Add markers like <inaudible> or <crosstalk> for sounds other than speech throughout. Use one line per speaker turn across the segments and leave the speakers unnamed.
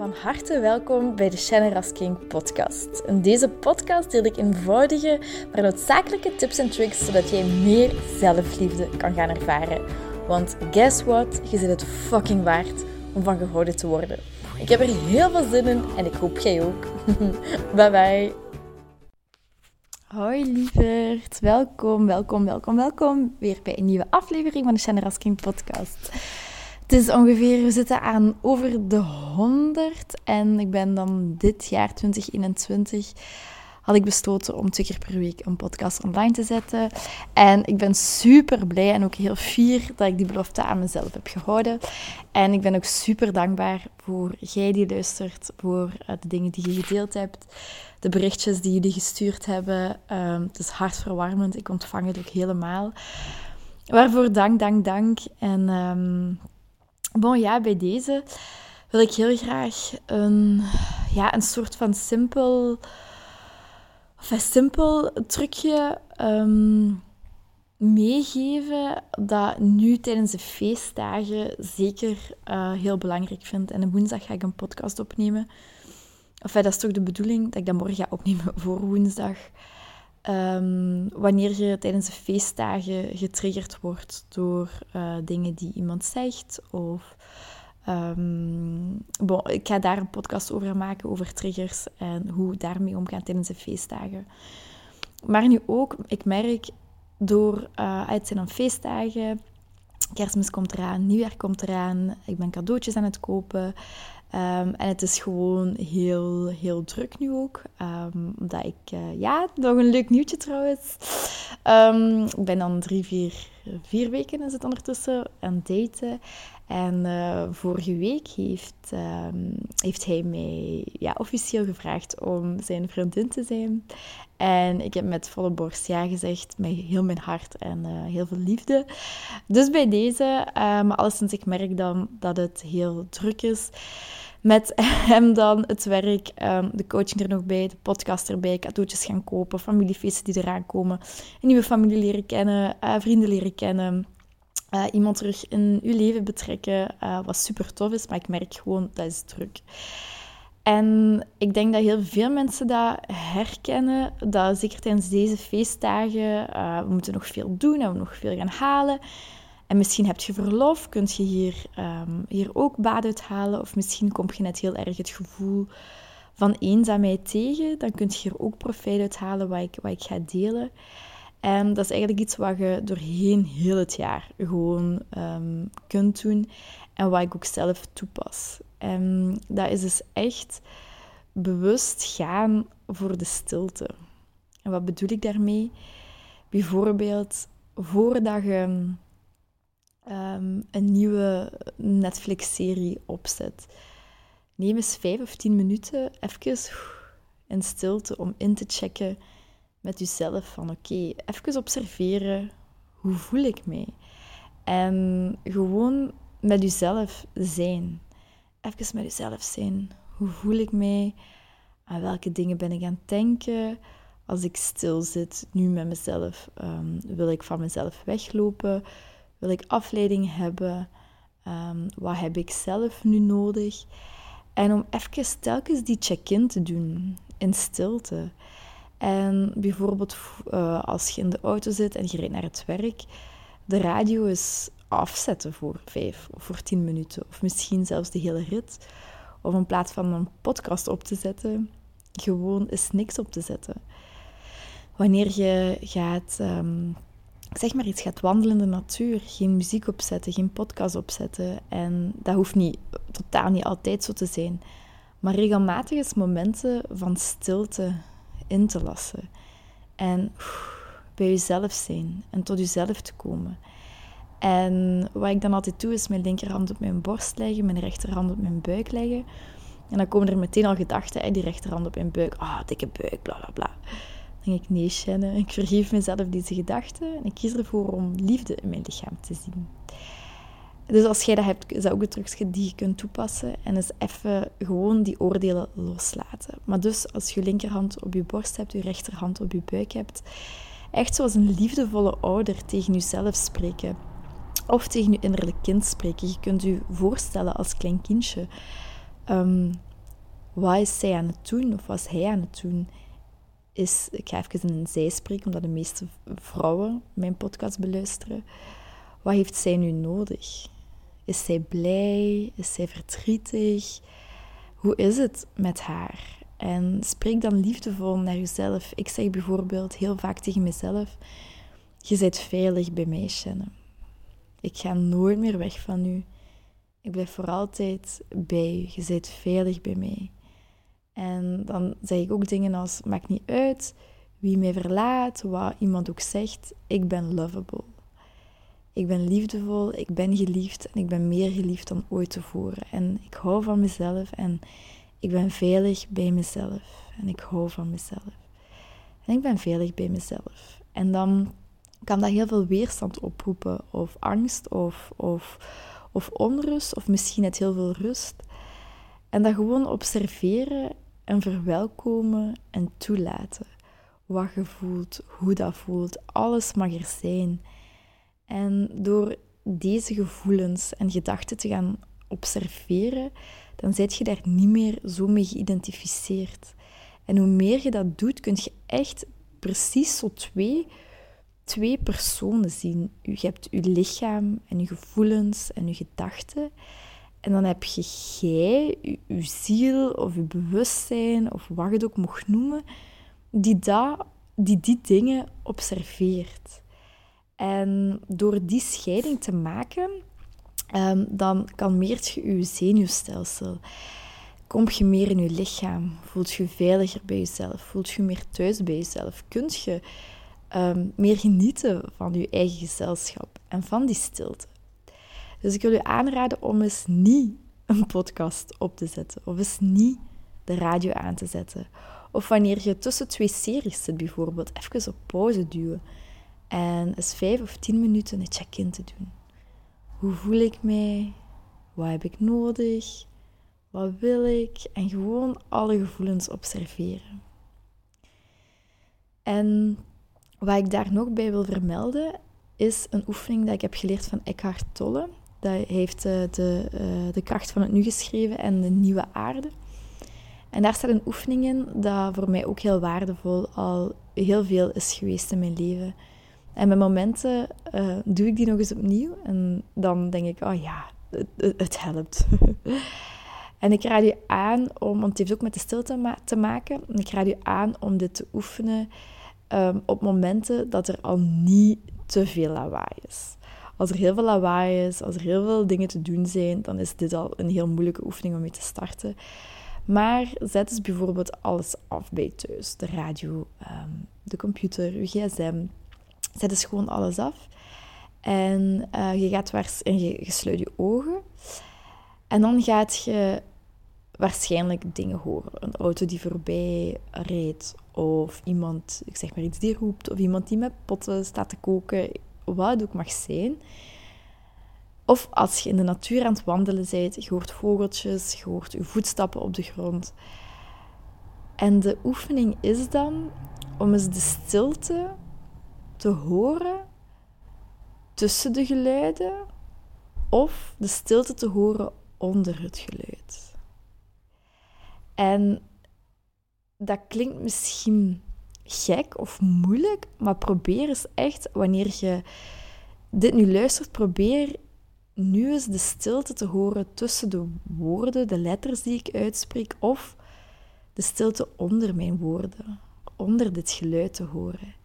Van harte welkom bij de Shannon King podcast. In deze podcast deel ik eenvoudige, maar noodzakelijke tips en tricks zodat jij meer zelfliefde kan gaan ervaren. Want guess what? Je zit het fucking waard om van gehouden te worden. Ik heb er heel veel zin in en ik hoop jij ook. <laughs> bye bye. Hoi lieverd, welkom, welkom, welkom, welkom weer bij een nieuwe aflevering van de Shannon King podcast. Het is ongeveer, we zitten aan over de 100 en ik ben dan dit jaar 2021 had ik besloten om twee keer per week een podcast online te zetten. En ik ben super blij en ook heel fier dat ik die belofte aan mezelf heb gehouden. En ik ben ook super dankbaar voor jij die luistert, voor eh, de dingen die je gedeeld hebt, de berichtjes die jullie gestuurd hebben. Um, het is hartverwarmend, ik ontvang het ook helemaal. Waarvoor dank, dank, dank. En um, Bon, ja, bij deze wil ik heel graag een, ja, een soort van simpel, of een simpel trucje um, meegeven dat nu tijdens de feestdagen zeker uh, heel belangrijk vind. En woensdag ga ik een podcast opnemen. Of dat is toch de bedoeling dat ik dat morgen ga opnemen voor woensdag. Um, wanneer je tijdens de feestdagen getriggerd wordt door uh, dingen die iemand zegt. Of um, bon, ik ga daar een podcast over maken, over triggers en hoe daarmee omgaan tijdens de feestdagen. Maar nu ook, ik merk door uh, het zijn feestdagen, kerstmis komt eraan, nieuwjaar komt eraan, ik ben cadeautjes aan het kopen. Um, en het is gewoon heel, heel druk nu ook. Um, omdat ik, uh, ja, nog een leuk nieuwtje trouwens. Um, ik ben dan drie, vier, vier weken is het ondertussen aan het daten. En uh, vorige week heeft, heeft hij mij ja, officieel gevraagd om zijn vriendin te zijn. En ik heb met volle borst ja gezegd, met heel mijn hart en uh, heel veel liefde. Dus bij deze, maar alleszins ik merk dan dat het heel druk is met <laughs> hem dan het werk, ehm, de coaching er nog bij, de podcast erbij, cadeautjes gaan kopen, familiefeesten die eraan komen, een nieuwe familie leren kennen, vrienden leren kennen, uh, iemand terug in uw leven betrekken, uh, wat super tof is, maar ik merk gewoon dat is druk. En ik denk dat heel veel mensen dat herkennen, dat zeker tijdens deze feestdagen, we moeten nog veel doen en we nog veel gaan halen. En misschien heb je verlof, kun je hier, um, hier ook baat uithalen. Of misschien kom je net heel erg het gevoel van eenzaamheid tegen. Dan kun je hier ook profijt uithalen wat ik, wat ik ga delen. En dat is eigenlijk iets wat je doorheen heel het jaar gewoon um, kunt doen. En wat ik ook zelf toepas. En dat is dus echt bewust gaan voor de stilte. En wat bedoel ik daarmee? Bijvoorbeeld, voordat je um, een nieuwe Netflix-serie opzet. Neem eens vijf of tien minuten even in stilte om in te checken met jezelf van oké, okay, even observeren, hoe voel ik mij? En gewoon met jezelf zijn. Even met jezelf zijn. Hoe voel ik mij? Aan welke dingen ben ik aan het denken? Als ik stil zit, nu met mezelf, um, wil ik van mezelf weglopen? Wil ik afleiding hebben? Um, wat heb ik zelf nu nodig? En om even telkens die check-in te doen in stilte. En bijvoorbeeld uh, als je in de auto zit en je rijdt naar het werk, de radio is afzetten voor vijf of voor tien minuten. Of misschien zelfs de hele rit. Of in plaats van een podcast op te zetten, gewoon eens niks op te zetten. Wanneer je gaat um, zeg maar iets gaat wandelen in de natuur, geen muziek opzetten, geen podcast opzetten. En dat hoeft niet, totaal niet altijd zo te zijn. Maar regelmatig eens momenten van stilte in te lassen. En bij jezelf zijn en tot jezelf te komen. En wat ik dan altijd doe, is mijn linkerhand op mijn borst leggen, mijn rechterhand op mijn buik leggen. En dan komen er meteen al gedachten, hè, die rechterhand op mijn buik. Ah, oh, dikke buik, bla bla bla denk ik, nee, Shannon, ik vergeef mezelf deze gedachten en ik kies ervoor om liefde in mijn lichaam te zien. Dus als jij dat hebt, is dat ook een trucje die je kunt toepassen. En is even gewoon die oordelen loslaten. Maar dus als je linkerhand op je borst hebt, je rechterhand op je buik hebt, echt zoals een liefdevolle ouder tegen jezelf spreken. Of tegen je innerlijk kind spreken. Je kunt je voorstellen als klein kindje. Um, Wat is zij aan het doen of wat is hij aan het doen? Is, ik ga even in een zij spreken, omdat de meeste vrouwen mijn podcast beluisteren. Wat heeft zij nu nodig? Is zij blij? Is zij verdrietig? Hoe is het met haar? En spreek dan liefdevol naar jezelf. Ik zeg bijvoorbeeld heel vaak tegen mezelf: Je bent veilig bij mij, Shannon. Ik ga nooit meer weg van u. Ik blijf voor altijd bij u. Je bent veilig bij mij. En dan zeg ik ook dingen als: Maakt niet uit wie mij verlaat, wat iemand ook zegt. Ik ben lovable. Ik ben liefdevol, ik ben geliefd en ik ben meer geliefd dan ooit tevoren. En ik hou van mezelf en ik ben veilig bij mezelf. En ik hou van mezelf. En ik ben veilig bij mezelf. En dan kan dat heel veel weerstand oproepen, of angst, of, of, of onrust, of misschien net heel veel rust. En dat gewoon observeren en verwelkomen en toelaten. Wat je voelt, hoe dat voelt, alles mag er zijn. En door deze gevoelens en gedachten te gaan observeren, dan zit je daar niet meer zo mee geïdentificeerd. En hoe meer je dat doet, kun je echt precies zo twee, twee personen zien. Je hebt je lichaam en je gevoelens en je gedachten. En dan heb je jij, je, ziel of je bewustzijn of wat je het ook mocht noemen, die, dat, die die dingen observeert. En door die scheiding te maken, um, dan kalmeert je je zenuwstelsel. Kom je meer in je lichaam, voelt je veiliger bij jezelf, voelt je meer thuis bij jezelf, kunt je ehm, meer genieten van je eigen gezelschap en van die stilte. Dus ik wil je aanraden om eens niet een podcast op te zetten of eens niet de radio aan te zetten. Of wanneer je tussen twee series zit bijvoorbeeld, even op pauze duwen en eens vijf of tien minuten een check-in te doen. Hoe voel ik mij? Wat heb ik nodig? Wat wil ik? En gewoon alle gevoelens observeren. En wat ik daar nog bij wil vermelden, is een oefening dat ik heb geleerd van Eckhart Tolle. Dat heeft de, eh, de, eh, de kracht van het nu geschreven en de nieuwe aarde. En daar staat een oefening in dat voor mij ook heel waardevol al heel veel is geweest in mijn leven. En met momenten uh, doe ik die nog eens opnieuw. En dan denk ik, oh ja, het, helpt. <laughs> en ik raad u aan om, want het heeft ook met de stilte te maken. Ik raad u aan om dit te oefenen um, op momenten dat er al niet te veel lawaai is. Als er heel veel lawaai is, als er heel veel dingen te doen zijn, dan is dit al een heel moeilijke oefening om mee te starten. Maar zet dus bijvoorbeeld alles af bij thuis. De radio, um, de computer, uw gsm, Zet dus gewoon alles af. En uh, je gaat waars en je, sluit je ogen. En dan gaat je waarschijnlijk dingen horen. Een auto die voorbij rijdt. Of iemand, ik zeg maar iets, die roept. Of iemand die met potten staat te koken. Wat het ook mag zijn. Of als je in de natuur aan het wandelen bent, je hoort vogeltjes, je hoort je voetstappen op de grond. En de oefening is dan om eens de stilte te horen tussen de geluiden of de stilte te horen onder het geluid. En dat klinkt misschien gek of moeilijk, maar probeer eens echt, wanneer je dit nu luistert, probeer nu eens de stilte te horen tussen de woorden, de letters die ik uitspreek, of de stilte onder mijn woorden, onder dit geluid te horen.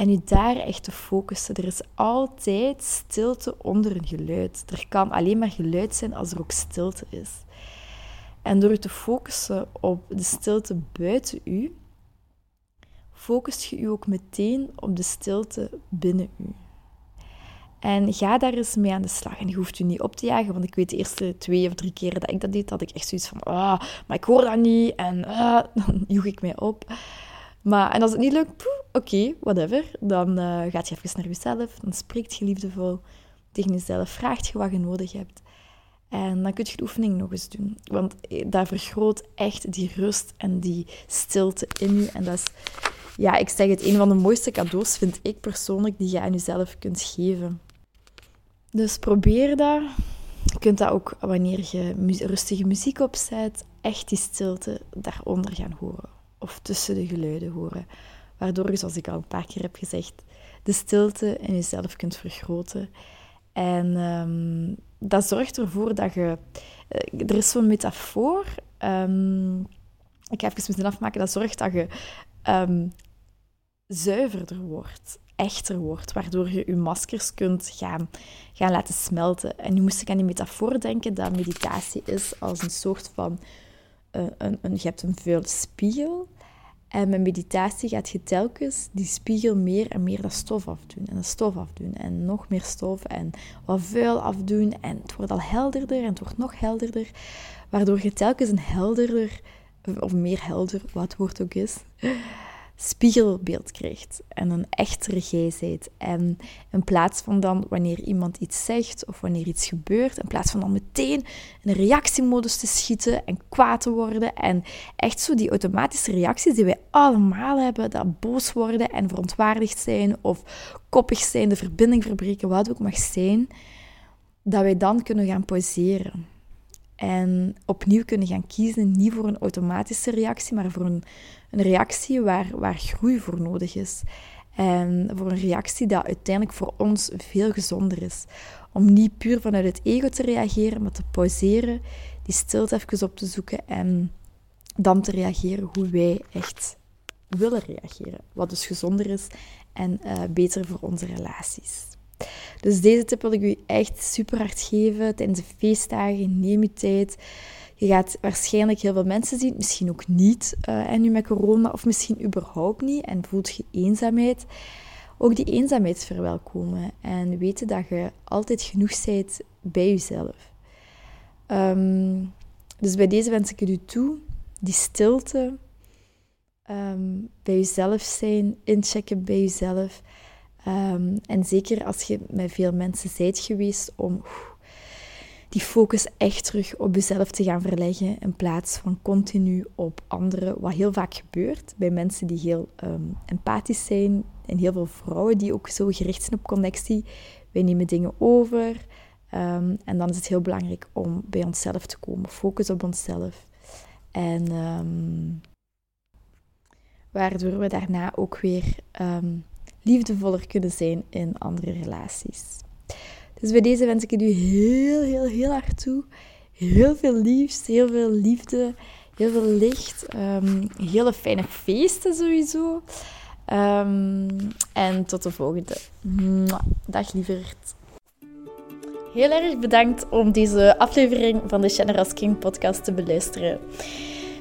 En je daar echt te focussen. Er is altijd stilte onder een geluid. Er kan alleen maar geluid zijn als er ook stilte is. En door te focussen op de stilte buiten u, focust je je ook meteen op de stilte binnen u. En ga daar eens mee aan de slag. En je hoeft je niet op te jagen, want ik weet de eerste twee of drie keren dat ik dat deed, had ik echt zoiets van, ah, maar ik hoor dat niet. En ah, <laughs> dan joeg ik mij op. Maar, en als het niet lukt, oké, whatever. Dan uh, gaat je even naar jezelf, dan spreekt je liefdevol tegen jezelf, vraagt je wat je nodig hebt. En dan kun je de oefening nog eens doen. Want eh, dat vergroot echt die rust en die stilte in je. En dat is, ja, ik zeg het, een van de mooiste cadeaus vind ik persoonlijk die je aan jezelf kunt geven. Dus probeer dat. Je kunt dat ook wanneer je rustige muziek opzet, echt die stilte daaronder gaan horen. Of tussen de geluiden horen. Waardoor je, zoals ik al een paar keer heb gezegd, de stilte in jezelf kunt vergroten. En um, dat zorgt ervoor dat je... Uh, er is zo'n metafoor... Um, ik ga even zin afmaken. Dat zorgt dat je um, zuiverder wordt echter wordt, waardoor je je maskers kunt gaan, gaan laten smelten. En nu moest ik aan die metafoor denken dat meditatie is als een soort van... Uh, een, een, je hebt een vuil spiegel en met meditatie gaat je telkens die spiegel meer en meer dat stof afdoen. En dat stof afdoen. En nog meer stof en wat vuil afdoen. En het wordt al helderder en het wordt nog helderder. Waardoor je telkens een helderder, of meer helder, wat het woord ook is, spiegelbeeld krijgt en een echtere jij En in plaats van dan wanneer iemand iets zegt of wanneer iets gebeurt, in plaats van dan meteen een reactiemodus te schieten en kwaad te worden en echt zo die automatische reacties die wij allemaal hebben, dat boos worden en verontwaardigd zijn of koppig zijn, de verbinding verbreken, wat ook mag zijn, dat wij dan kunnen gaan pauzeren. En opnieuw kunnen gaan kiezen, niet voor een automatische reactie, maar voor een, een reactie waar, waar groei voor nodig is. En voor een reactie die uiteindelijk voor ons veel gezonder is. Om niet puur vanuit het ego te reageren, maar te pauzeren, die stilte even op te zoeken en dan te reageren hoe wij echt willen reageren. Wat dus gezonder is en uh, beter voor onze relaties. Dus deze tip wil ik u echt super hard geven tijdens de feestdagen. Neem je tijd. Je gaat waarschijnlijk heel veel mensen zien, misschien ook niet, uh, en nu met corona, of misschien überhaupt niet, en voelt je eenzaamheid. Ook die eenzaamheid verwelkomen en weten dat je altijd genoeg bent bij jezelf. Um, dus bij deze wens ik u toe, die stilte, um, bij jezelf zijn, inchecken bij jezelf. Um, en zeker als je met veel mensen bent geweest om die focus echt terug op jezelf te gaan verleggen in plaats van continu op anderen, wat heel vaak gebeurt bij mensen die heel um, empathisch zijn en heel veel vrouwen die ook zo gericht zijn op connectie. Wij nemen dingen over um, en dan is het heel belangrijk om bij onszelf te komen, focus op onszelf. En waardoor we daarna ook weer liefdevoller kunnen zijn in andere relaties. Dus bij deze wens ik het u heel, heel, heel hard toe. Heel veel liefst, heel veel liefde, heel veel licht. Um, hele fijne feesten sowieso. Um, en tot de volgende. Dag lieverd. Heel erg bedankt om deze aflevering van de Generous King podcast te beluisteren.